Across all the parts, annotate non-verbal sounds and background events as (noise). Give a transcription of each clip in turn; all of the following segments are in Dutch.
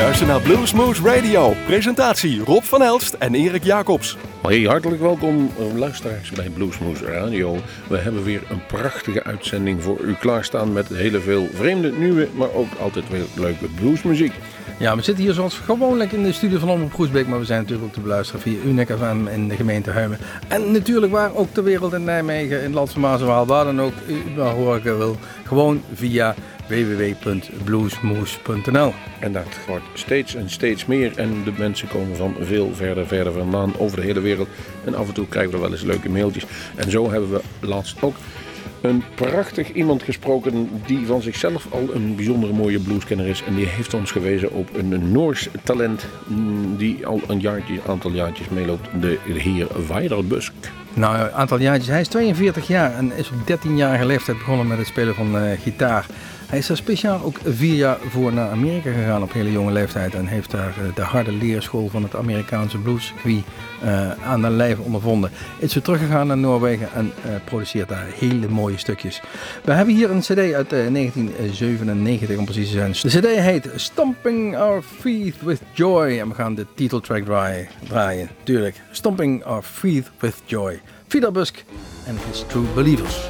luistert naar Bluesmoose Radio. Presentatie Rob van Elst en Erik Jacobs. Hey, hartelijk welkom eh, luisteraars bij Bluesmoose Radio. We hebben weer een prachtige uitzending voor u klaarstaan met heel veel vreemde, nieuwe, maar ook altijd weer leuke bluesmuziek. Ja, we zitten hier zoals gewoonlijk in de studio van Omroep Groesbeek, maar we zijn natuurlijk ook te beluisteren via Unek FM in de gemeente Huimen. En natuurlijk waar ook ter wereld in Nijmegen, in het Land van Maaswaal, waar dan ook u maar horen wil, gewoon via www.bluesmoes.nl. En dat wordt steeds en steeds meer. En de mensen komen van veel verder, verder vandaan over de hele wereld. En af en toe krijgen we wel eens leuke mailtjes. En zo hebben we laatst ook een prachtig iemand gesproken die van zichzelf al een bijzondere mooie blueskenner is. En die heeft ons gewezen op een Noors talent mm, die al een jaartje, aantal jaartjes meeloopt. De heer Weiderbusk. Nou, een aantal jaartjes. Hij is 42 jaar en is op 13-jarige leeftijd begonnen met het spelen van uh, gitaar. Hij is daar speciaal ook vier jaar voor naar Amerika gegaan op hele jonge leeftijd. En heeft daar eh, de harde leerschool van het Amerikaanse bluescircuit uh, aan de lijf ondervonden. Is weer teruggegaan naar Noorwegen en uh, produceert daar hele mooie stukjes. We hebben hier een cd uit 1997 om precies te zijn. De cd heet Stomping Our Feet With Joy. En we gaan de titeltrack draaien. draaien. Tuurlijk. Stomping Our Feet With Joy. Fidel Busk en His True Believers.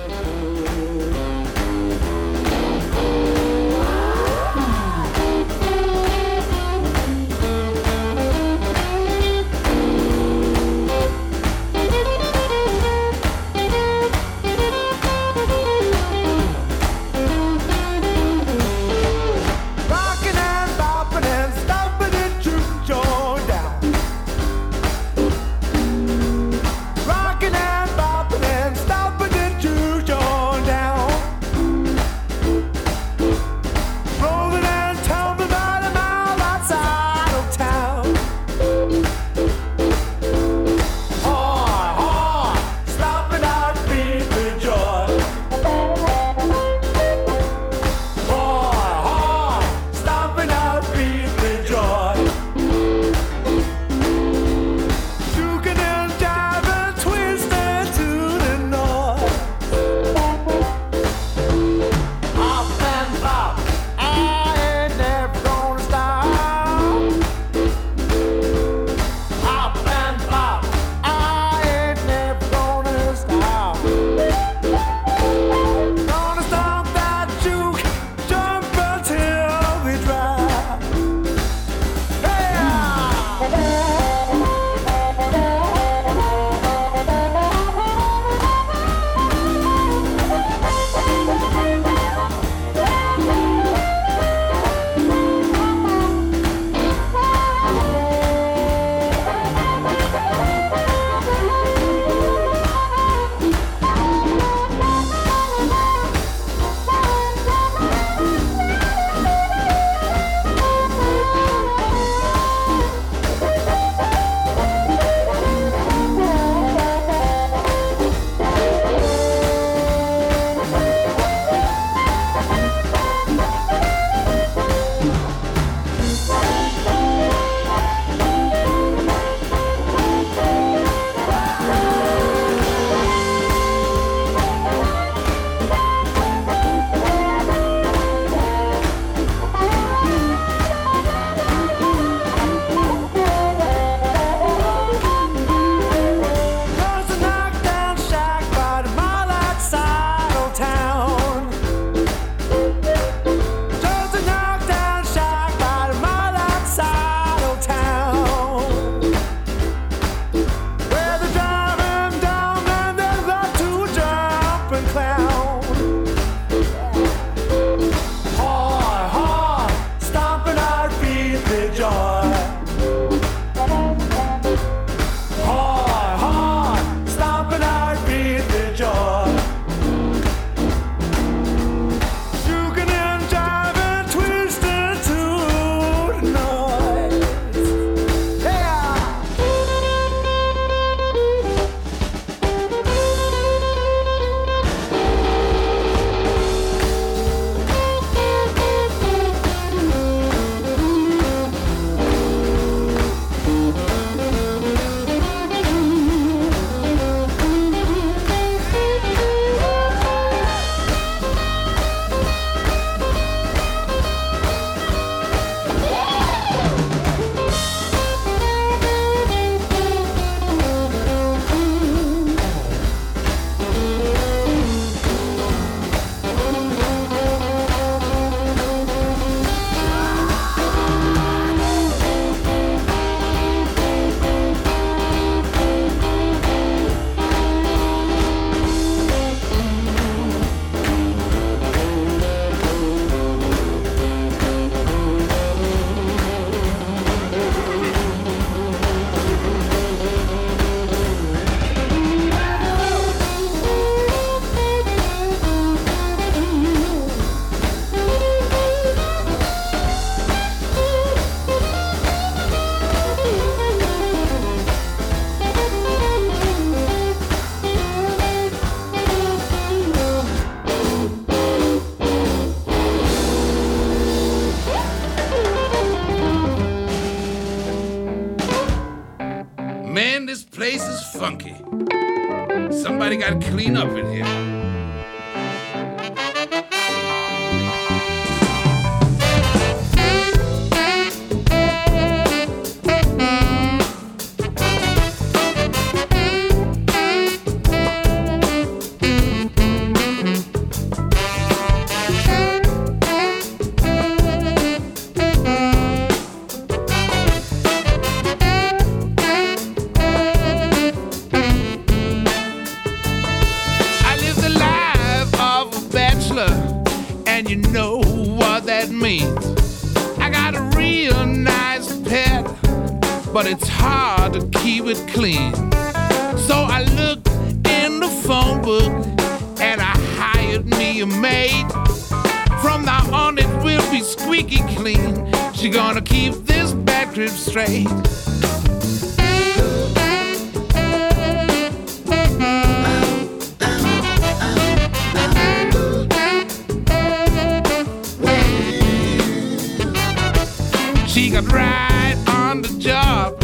She got right on the job.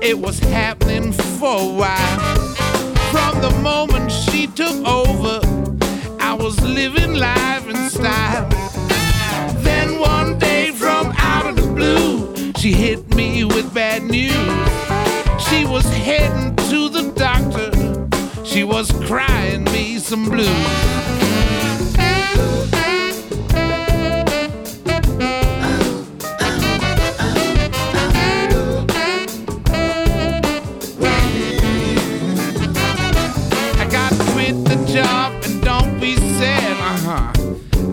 it was happening for a while. From the moment she took over, I was living life in style. Then one day, from out of the blue, she hit me with bad news. She was heading to the doctor, she was crying me some blues.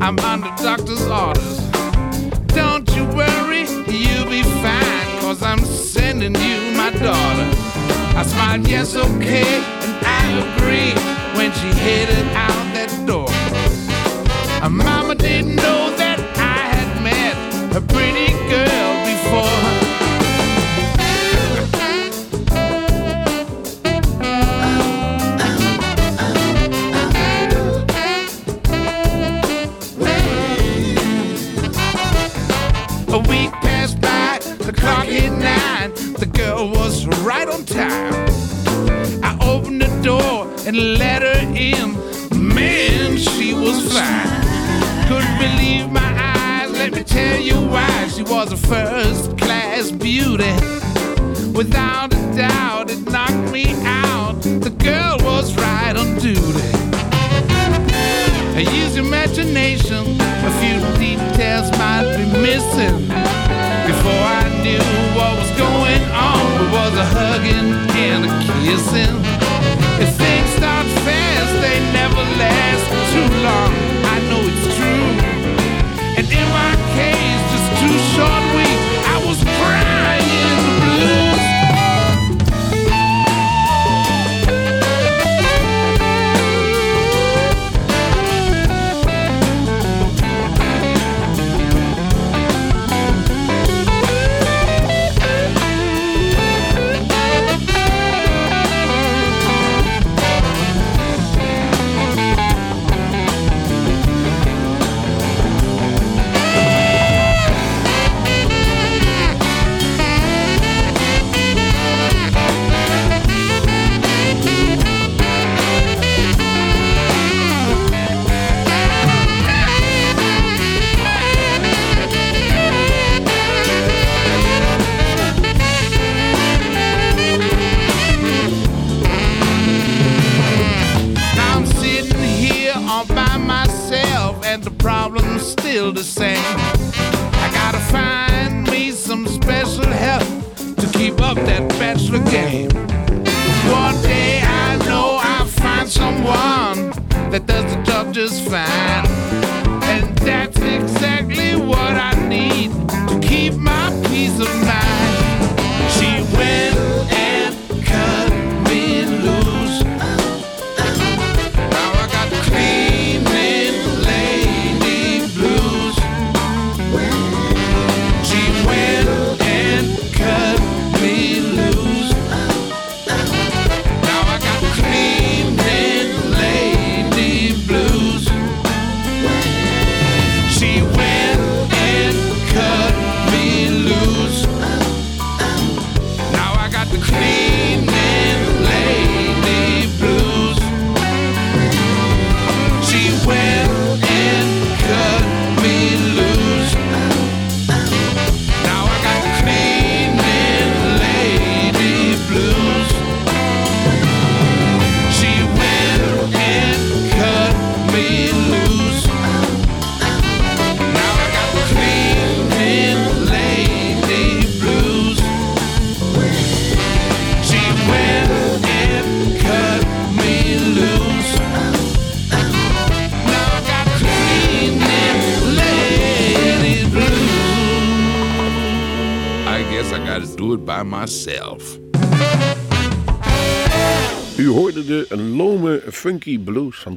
I'm under doctor's orders. Don't you worry, you'll be fine, cause I'm sending you my daughter. I smiled, yes, okay, and I agree when she headed out that door. Mama didn't and let her in. Man, she was fine. Couldn't believe my eyes, let me tell you why. She was a first class beauty. Without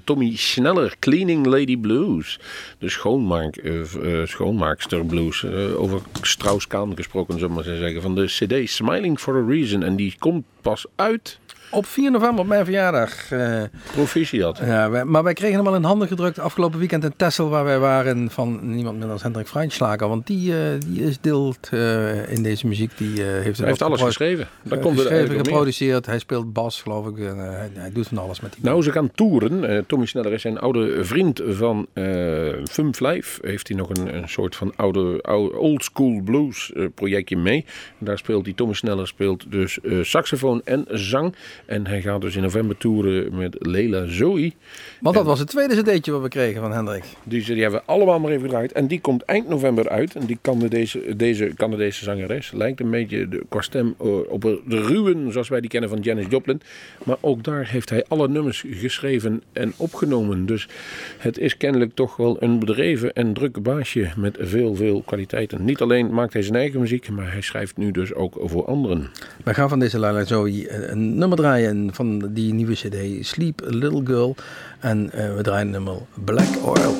Tommy Sneller, Cleaning Lady Blues. De schoonmaak, uh, uh, schoonmaakster blues. Uh, over Strauss-Kaan gesproken, zullen we maar zeggen. Van de CD Smiling for a Reason. En die komt pas uit Op 4 november op mijn verjaardag. Uh, Proficiat. ja, wij, maar wij kregen hem al in handen gedrukt afgelopen weekend in Texel, waar wij waren van niemand minder dan Hendrik Freinschager. Want die, uh, die is deelt uh, in deze muziek. Die heeft, hij heeft alles geschreven. Daar komt geschreven, geproduceerd. Hij speelt bas, geloof ik. En, hij, hij, doet van alles met die. Nou, ze gaan toeren. Tommy Sneller is een oude vriend van Fum Life. Heeft hij nog een, een soort van oude, oude old school blues projectje mee. En daar speelt hij. Tommy Sneller speelt dus saxofoon en zang. En hij gaat dus in november toeren met Leila Zoe. Want dat en was het tweede cd'tje wat we kregen van Hendrik. Die, die hebben we allemaal maar even gedraaid. En die komt eind november uit. En die Canadese, deze Canadese zangeres lijkt een beetje de, qua stem op de ruwen zoals wij die kennen van Janis Joplin. Maar ook daar heeft hij alle nummers geschreven en opgenomen. Dus het is kennelijk toch wel een bedreven en druk baasje met veel, veel kwaliteiten. Niet alleen maakt hij zijn eigen muziek, maar hij schrijft nu dus ook voor anderen. We gaan van deze Leila Zoe een nummer draaien van die nieuwe cd Sleep Little Girl. En uh, we draaien nummer Black Oil.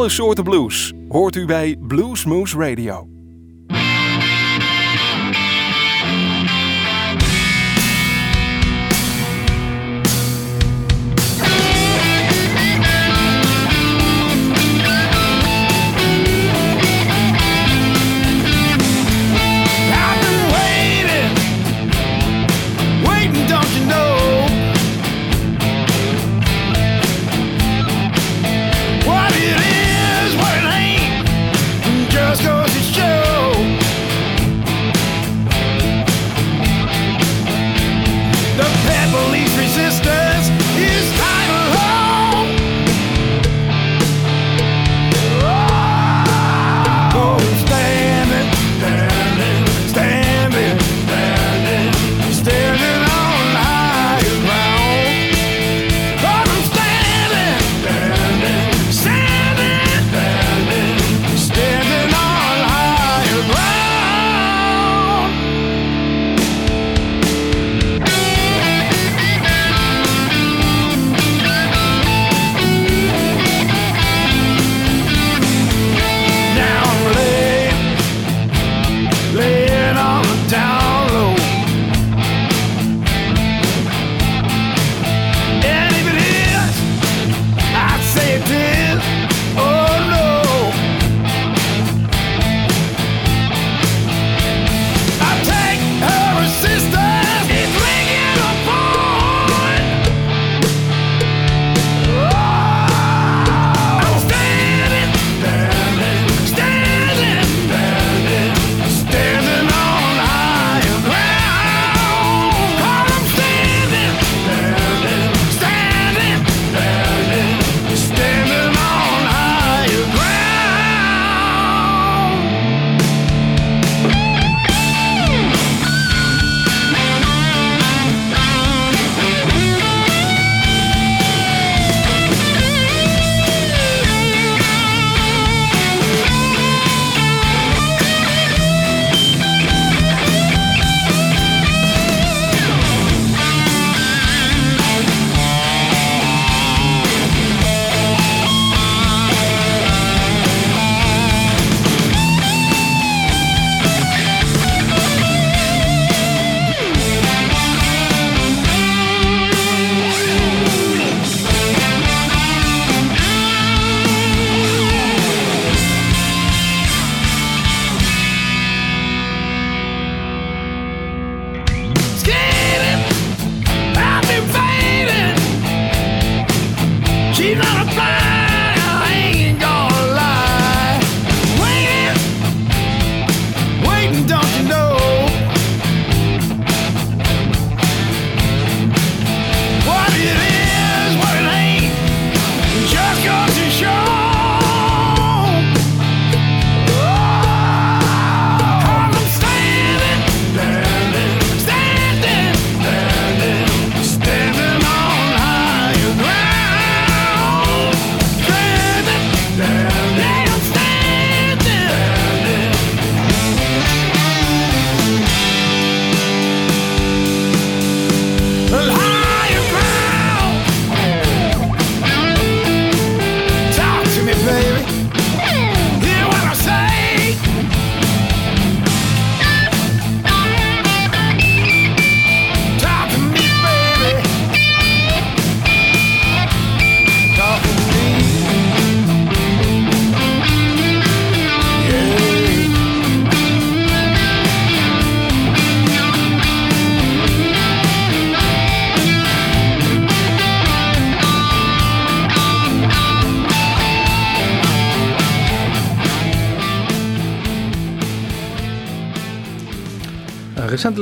Alle soorten blues hoort u bij Bluesmoose Radio.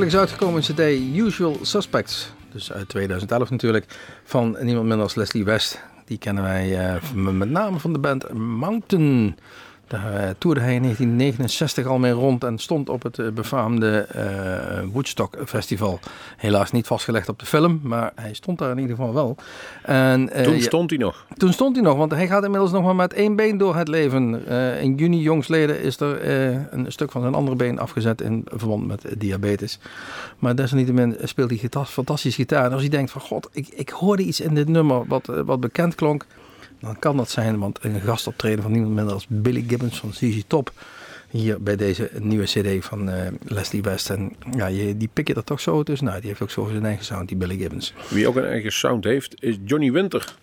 Is uitgekomen cd Usual Suspects. Dus uit 2011 natuurlijk. Van niemand minder als Leslie West. Die kennen wij eh, met name van de band Mountain. Daar eh, toerde hij in 1969 al mee rond en stond op het eh, befaamde eh, Woodstock Festival. Helaas niet vastgelegd op de film, maar hij stond daar in ieder geval wel. En, Toen stond hij nog. toen stond hij nog, want hij gaat inmiddels nog maar met één been door het leven. In juni jongstleden is er een stuk van zijn andere been afgezet in verband met diabetes. Maar desalniettemin speelt hij fantastisch gitaar. En als hij denkt van god, ik, ik hoorde iets in dit nummer wat, wat bekend klonk. Dan kan dat zijn, want een gastoptreden van niemand minder als Billy Gibbons van ZZ Top. Hier bij deze nieuwe cd van eh, Leslie West. En ja, je, die pik je er toch zo tussen. Nou, die heeft ook zo zijn eigen sound, die Billy Gibbons. Wie ook een eigen sound heeft, is Johnny Winter.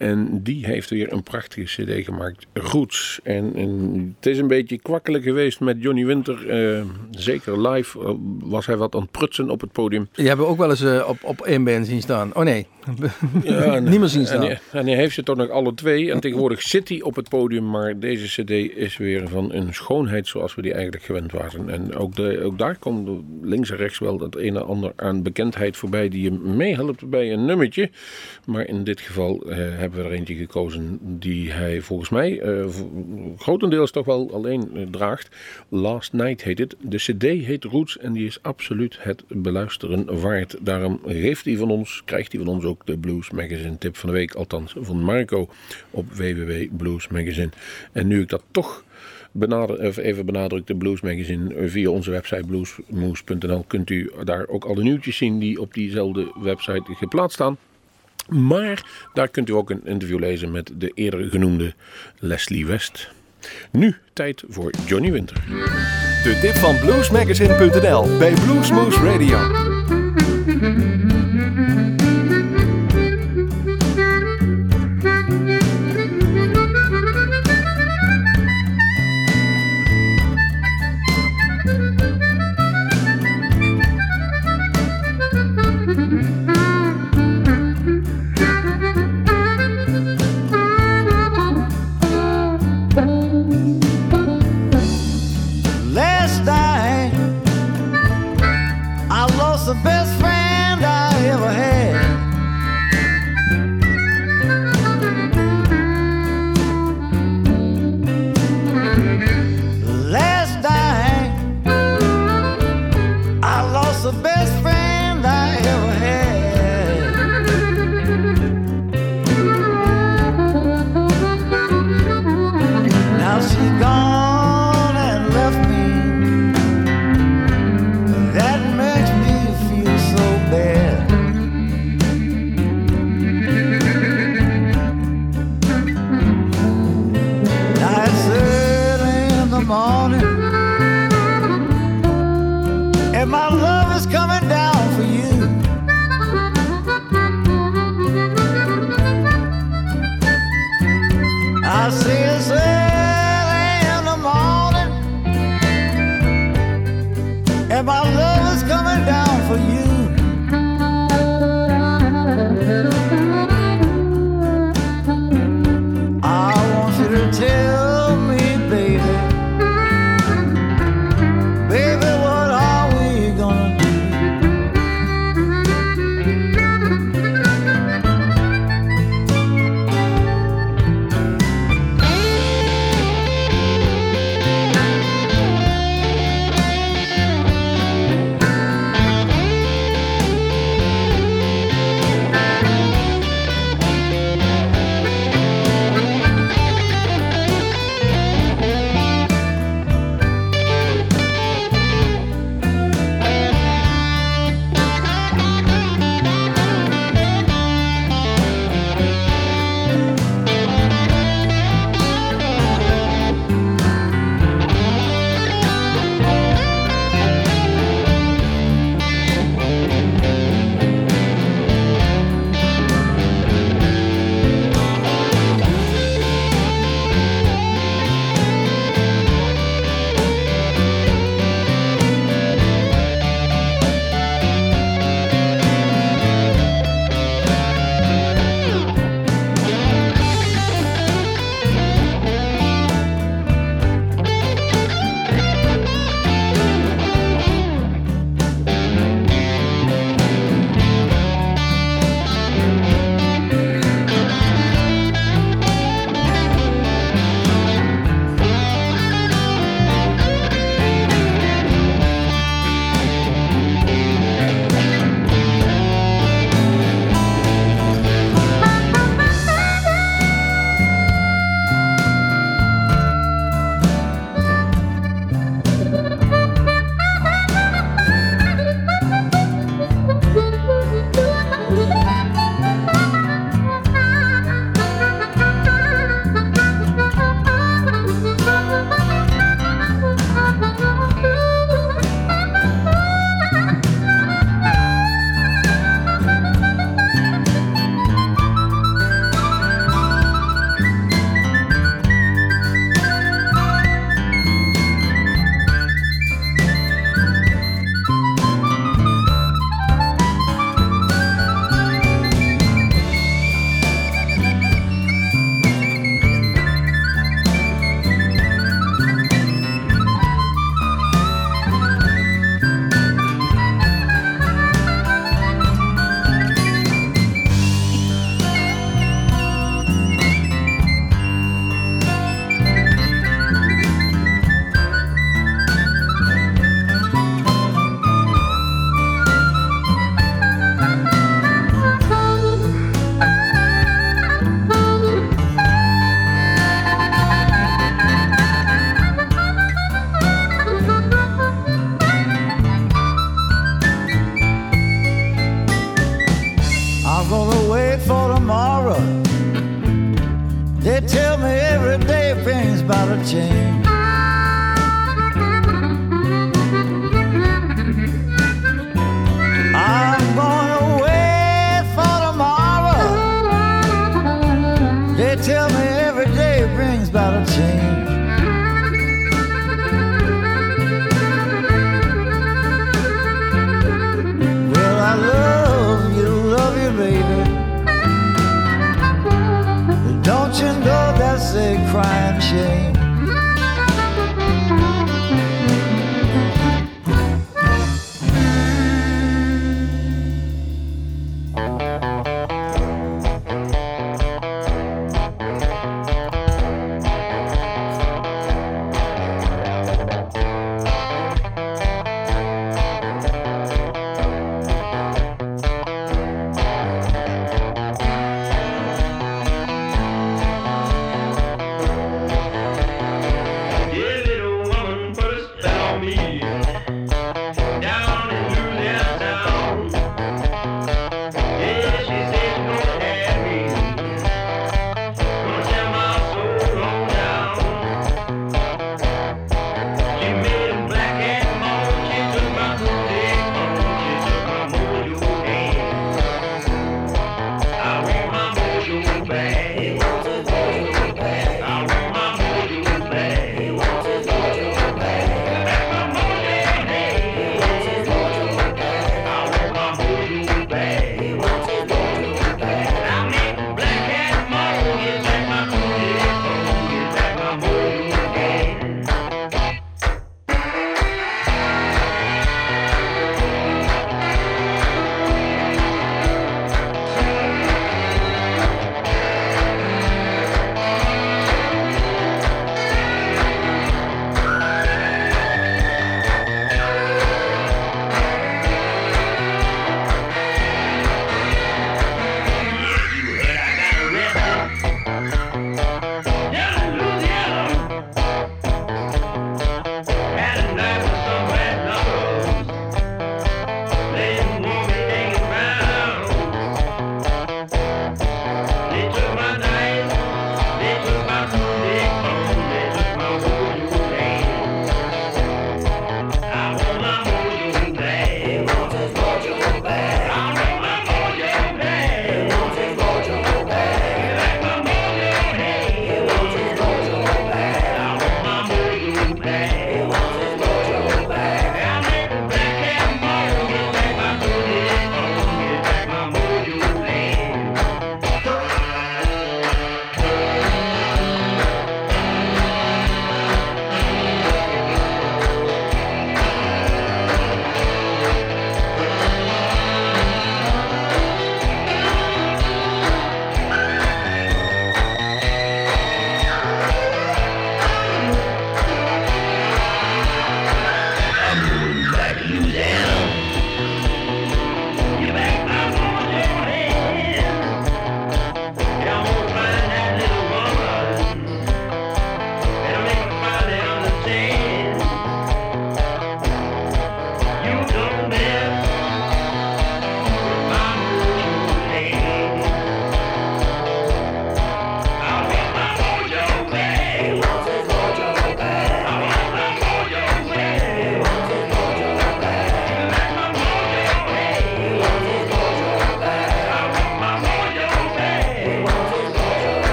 En die heeft weer een prachtige cd gemaakt, Roots. En, en het is een beetje kwakkelijk geweest met Johnny Winter. eh, zeker live eh, was hij wat aan het prutsen op het podium. Die hebben we ook wel eens eh, op, op één band zien staan. Oh nee, Ja, (laughs) en- niet meer zien En staan. en hij heeft ze toch nog alle twee. En tegenwoordig zit hij op het podium. Maar deze cd is weer van een schoonheid zoals we die eigenlijk gewend waren. En ook, de, ook daar komt links en rechts wel dat een en ander aan bekendheid voorbij. Die je meehelpt bij een nummertje. Maar in dit geval eh, hebben we er eentje gekozen die hij volgens mij v- grotendeels toch wel alleen eh, draagt. Last Night heet het. De cd heet Roots en die is absoluut het beluisteren waard. Daarom geeft hij van ons, krijgt hij van ons ook de Blues Magazine tip van de week. Althans van Marco op www Blues Magazine. En nu ik dat toch even benadruk, de Blues Magazine eh, via onze website bluesmoose.nl kunt u daar ook alle nieuwtjes zien die op diezelfde website geplaatst staan. Maar daar kunt u ook een interview lezen met de eerder genoemde Leslie West. Nu tijd voor Johnny Winter. De tip van bluesmagazine.nl bij Bluesmoose Radio.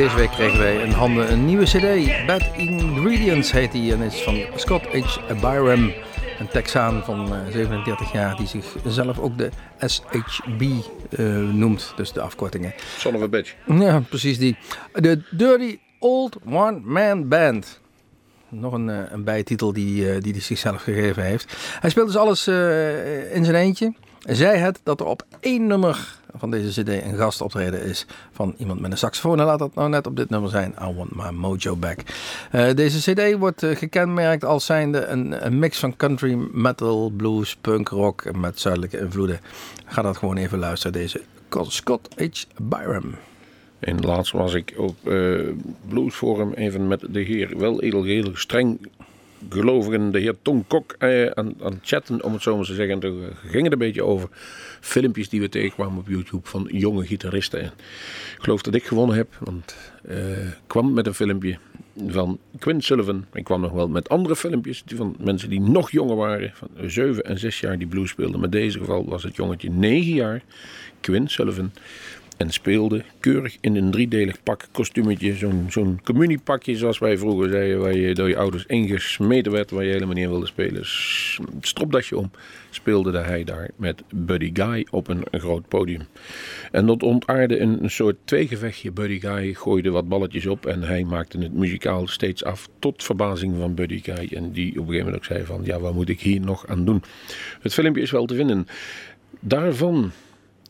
deze week kregen wij in handen een nieuwe CD. Bad Ingredients heet die en is van Scott H. Byram, een Texaan van eh, 37 jaar die zichzelf ook de SHB eh, noemt, dus de afkortingen. Son of a bitch. Ja, precies die. De Dirty Old One Man Band. Nog een, eh, een bijtitel die, die hij zichzelf gegeven heeft. Hij speelt dus alles in zijn eentje. Zij het dat er op één nummer van deze cd een gastoptreden is van iemand met een saxofoon. En laat dat nou net op dit nummer zijn. I Want My Mojo Back. Eh, deze cd wordt eh, gekenmerkt als zijnde een, een mix van country, metal, blues, punk, rock met zuidelijke invloeden. Ga dat gewoon even luisteren. Deze Scott H. Byram. En laatst was ik op eh Bluesforum even met de heer, wel edel, streng gelovigen, de heer Tom Kok, eh, aan, aan het chatten, om het zo maar te zeggen. En toen ging het een beetje over filmpjes die we tegenkwamen op YouTube van jonge gitaristen. En ik geloof dat ik gewonnen heb, want eh, ik kwam met een filmpje van Quinn Sullivan. Ik kwam nog wel met andere filmpjes die van mensen die nog jonger waren, van 7 en 6 jaar die blues speelden. Maar in deze geval was het jongetje 9 jaar, Quinn Sullivan. En speelde keurig in een driedelig pak kostuumetje. Zo'n zo'n communiepakje zoals wij vroeger zeiden. Waar je door je ouders ingesmeten werd. Waar je helemaal niet in wilde spelen. Stropdasje om. Speelde hij daar met Buddy Guy op een, groot podium. En dat ontaarde een soort tweegevechtje. Buddy Guy gooide wat balletjes op. En hij maakte het muzikaal steeds af. Tot verbazing van Buddy Guy. En die op een gegeven moment ook zei van. Ja wat moet ik hier nog aan doen. Het filmpje is wel te vinden. Daarvan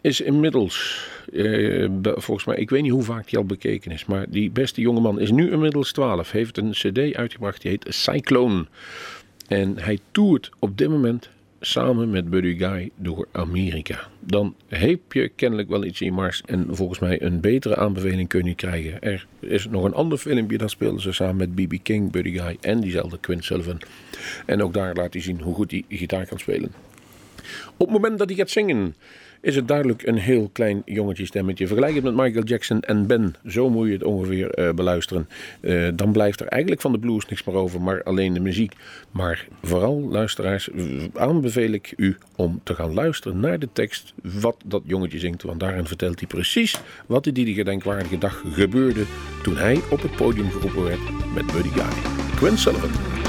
is inmiddels, eh, volgens mij, ik weet niet hoe vaak die al bekeken is, maar die beste jongeman is nu inmiddels 12. Heeft een CD uitgebracht die heet Cyclone. En hij toert op dit moment samen met Buddy Guy door Amerika. Dan heb je kennelijk wel iets in mars en volgens mij een betere aanbeveling kun je krijgen. Er is nog een ander filmpje, daar speelden ze samen met B.B. King, Buddy Guy en diezelfde Quinn Sullivan. En ook daar laat hij zien hoe goed hij gitaar kan spelen. Op het moment dat hij gaat zingen, is het duidelijk een heel klein jongetje-stemmetje. Vergelijk het met Michael Jackson en Ben. Zo moet je het ongeveer eh, beluisteren. Eh, dan blijft er eigenlijk van de blues niks meer over, maar alleen de muziek. Maar vooral, luisteraars, aanbeveel ik u om te gaan luisteren naar de tekst wat dat jongetje zingt. Want daarin vertelt hij precies wat er die gedenkwaardige dag gebeurde toen hij op het podium geroepen werd met Buddy Guy. Quinn Sullivan.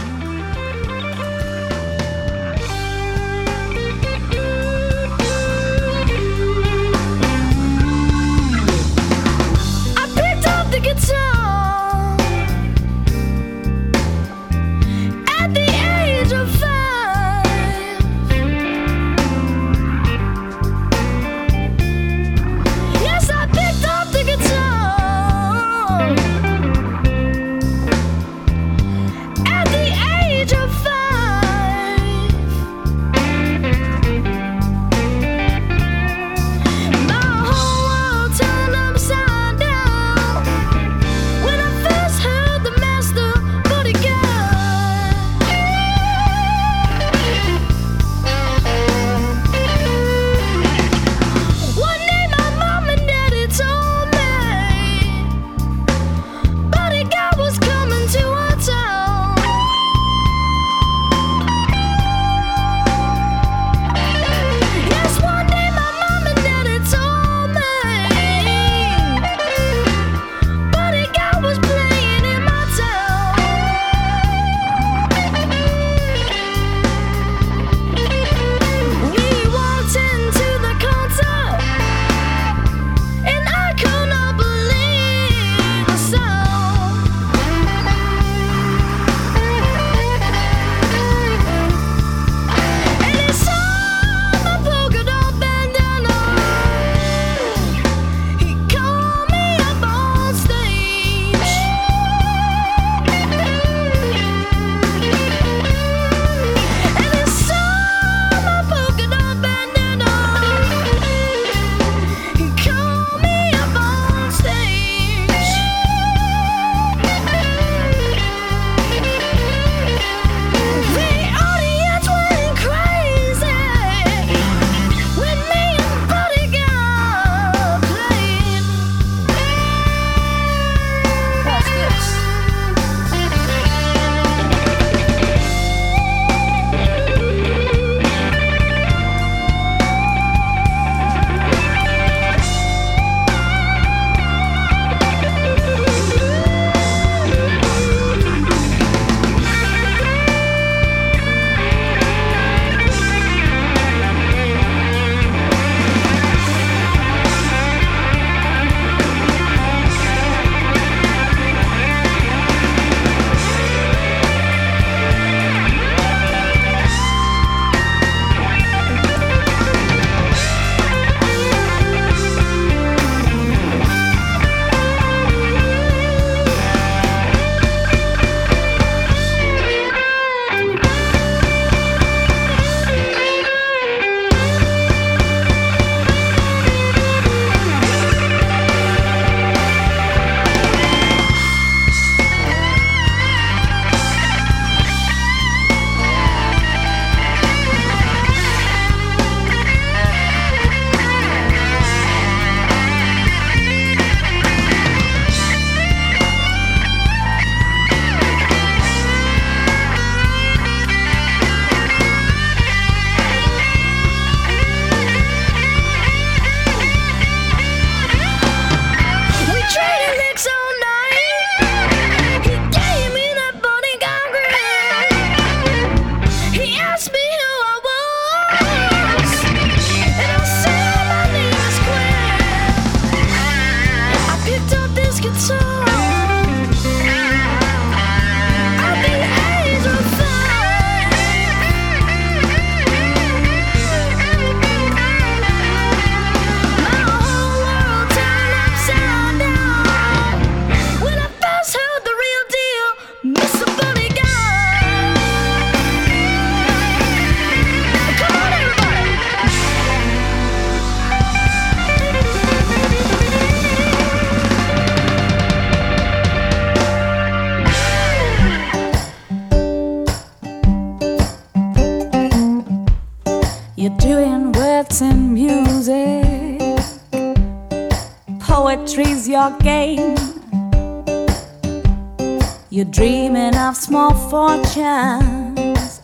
Dreaming of small fortunes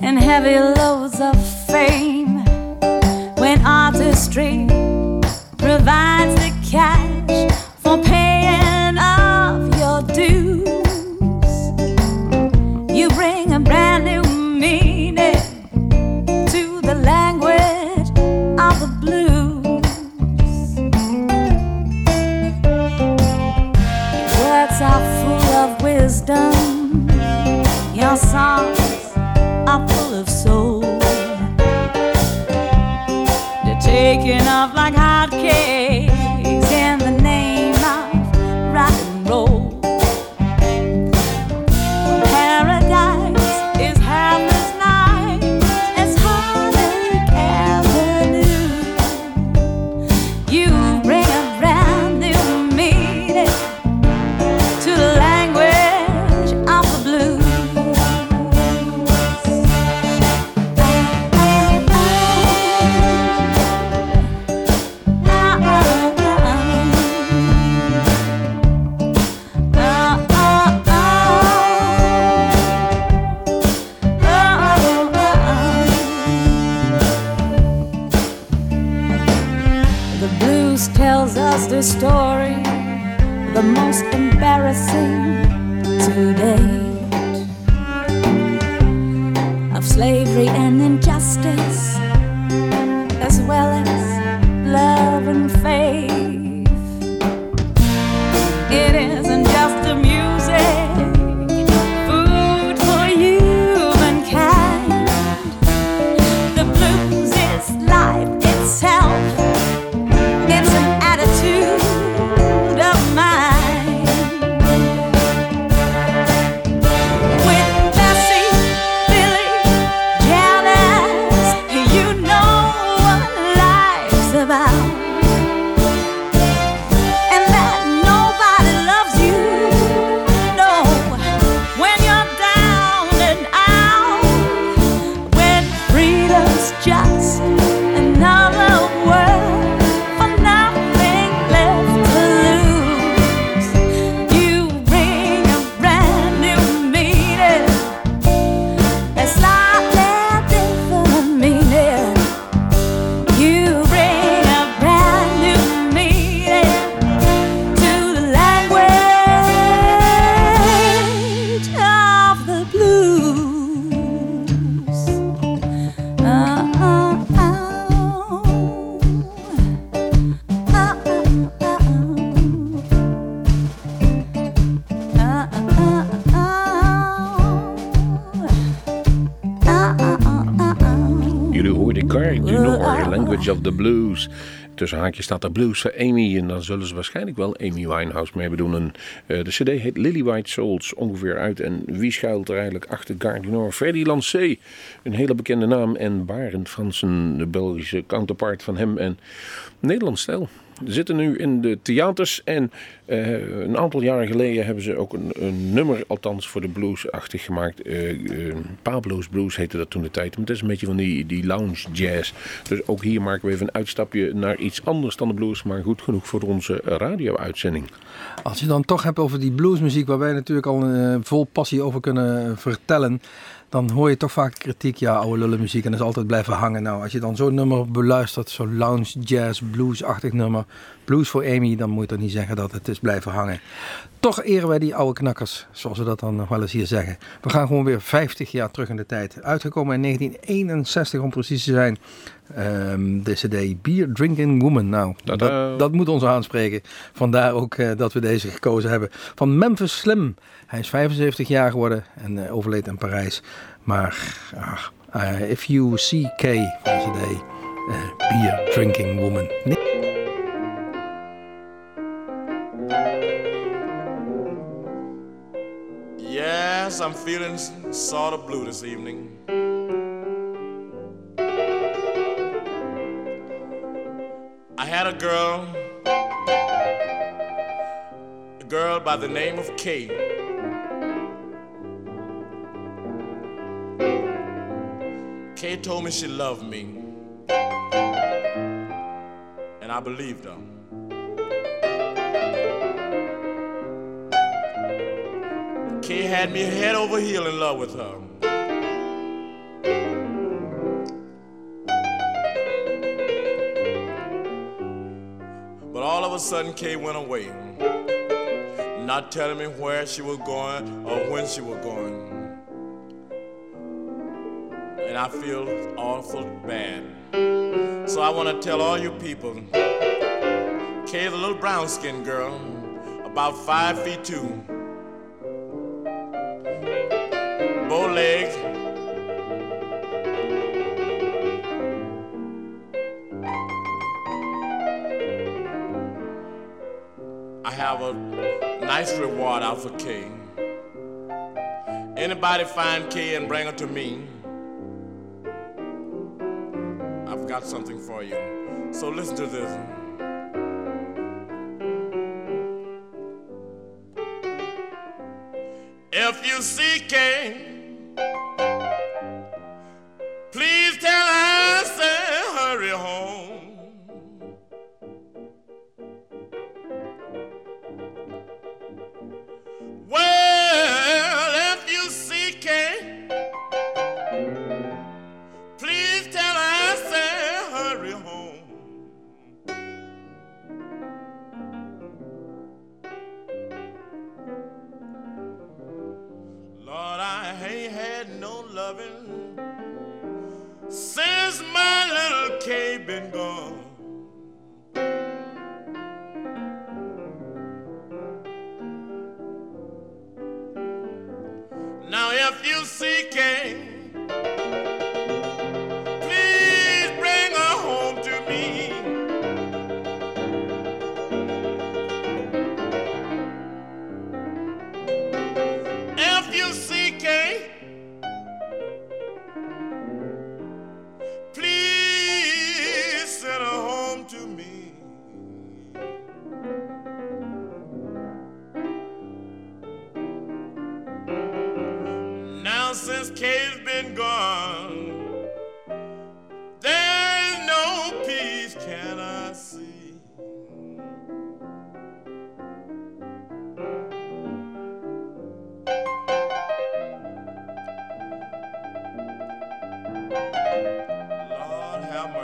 and heavy loads of fame. Of the Blues. Tussen haakjes staat er blues voor Amy. En dan zullen ze waarschijnlijk wel Amy Winehouse mee bedoelen. Eh, de cd heet Lily White Souls ongeveer uit. En wie schuilt er eigenlijk achter Gardinor? Freddy Lancé, een hele bekende naam. En Barend Fransen, de Belgische counterpart van hem. En Nederlands stijl. Zitten nu in de theaters en eh, een aantal jaren geleden hebben ze ook een, een nummer, althans voor de blues-achtig gemaakt. Eh, eh, Pablo's Blues heette dat toen de tijd. Het is een beetje van die, die lounge jazz. Dus ook hier maken we even een uitstapje naar iets anders dan de blues, maar goed genoeg voor onze radio-uitzending. Als je dan toch hebt over die bluesmuziek, waar wij natuurlijk al vol passie over kunnen vertellen, dan hoor je toch vaak kritiek, ja, oude lullenmuziek en dat is altijd blijven hangen. Nou, als je dan zo'n nummer beluistert, zo'n lounge, jazz, blues-achtig nummer, blues voor Amy, dan moet je toch niet zeggen dat het is blijven hangen. Toch eren wij die oude knakkers, zoals we dat dan nog wel eens hier zeggen. We gaan gewoon weer 50 jaar terug in de tijd. Uitgekomen in 1961 om precies te zijn. Ehm, de CD Beer Drinking Woman. Nou, dat, dat moet ons aanspreken. Vandaar ook eh, dat we deze gekozen hebben. Van Memphis Slim. Hij is 75 jaar geworden en eh, overleed in Parijs. Maar ach, eh, If You See K van de CD Beer Drinking Woman. Nee. Yes, I'm feeling sort of blue this evening. I had a girl, a girl by the name of Kay. Kay told me she loved me, and I believed her. Kay had me head over heel in love with her. A sudden, Kay went away, not telling me where she was going or when she was going. And I feel awful bad. So I want to tell all you people Kay, the little brown skinned girl, about five feet two. bow legs. I have a nice reward out for Kay. Anybody find Kay and bring her to me? I've got something for you. So listen to this. If you see Kay,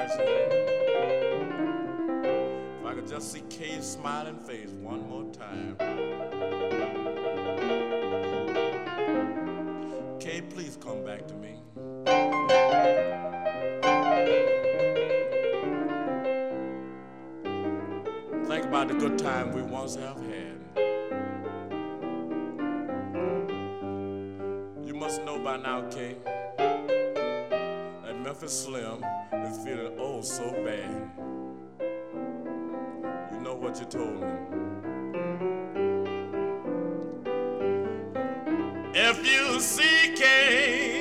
Mercy. If I could just see Kay's smiling face one more time. Kay, please come back to me. Think about the good time we once have had. You must know by now, Kay, Memphis Slim is feeling oh so bad. You know what you told me. If you see Kay,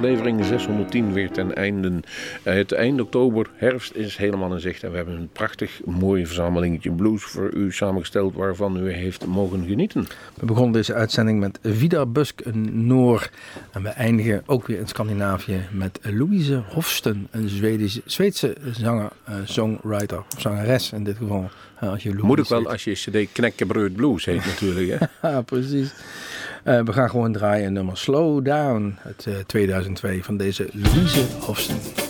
aflevering 610 weer ten einde. Eh, het eind oktober, herfst is helemaal in zicht. En we hebben een prachtig mooie verzamelingetje blues voor u samengesteld waarvan u heeft mogen genieten. We begonnen deze uitzending met Vida Busk, een Noor. En we eindigen ook weer in Scandinavië met Louise Hofsten, een Zweedse, Zweedse zanger, eh, songwriter, of zangeres in dit geval. Eh, Moet ik wel als je cd Knekkenbreud Blues heet natuurlijk. (laughs) Ja, precies. Eh, we gaan gewoon draaien nummer Slow Down het 2002 eh, van deze Louise Hofstede.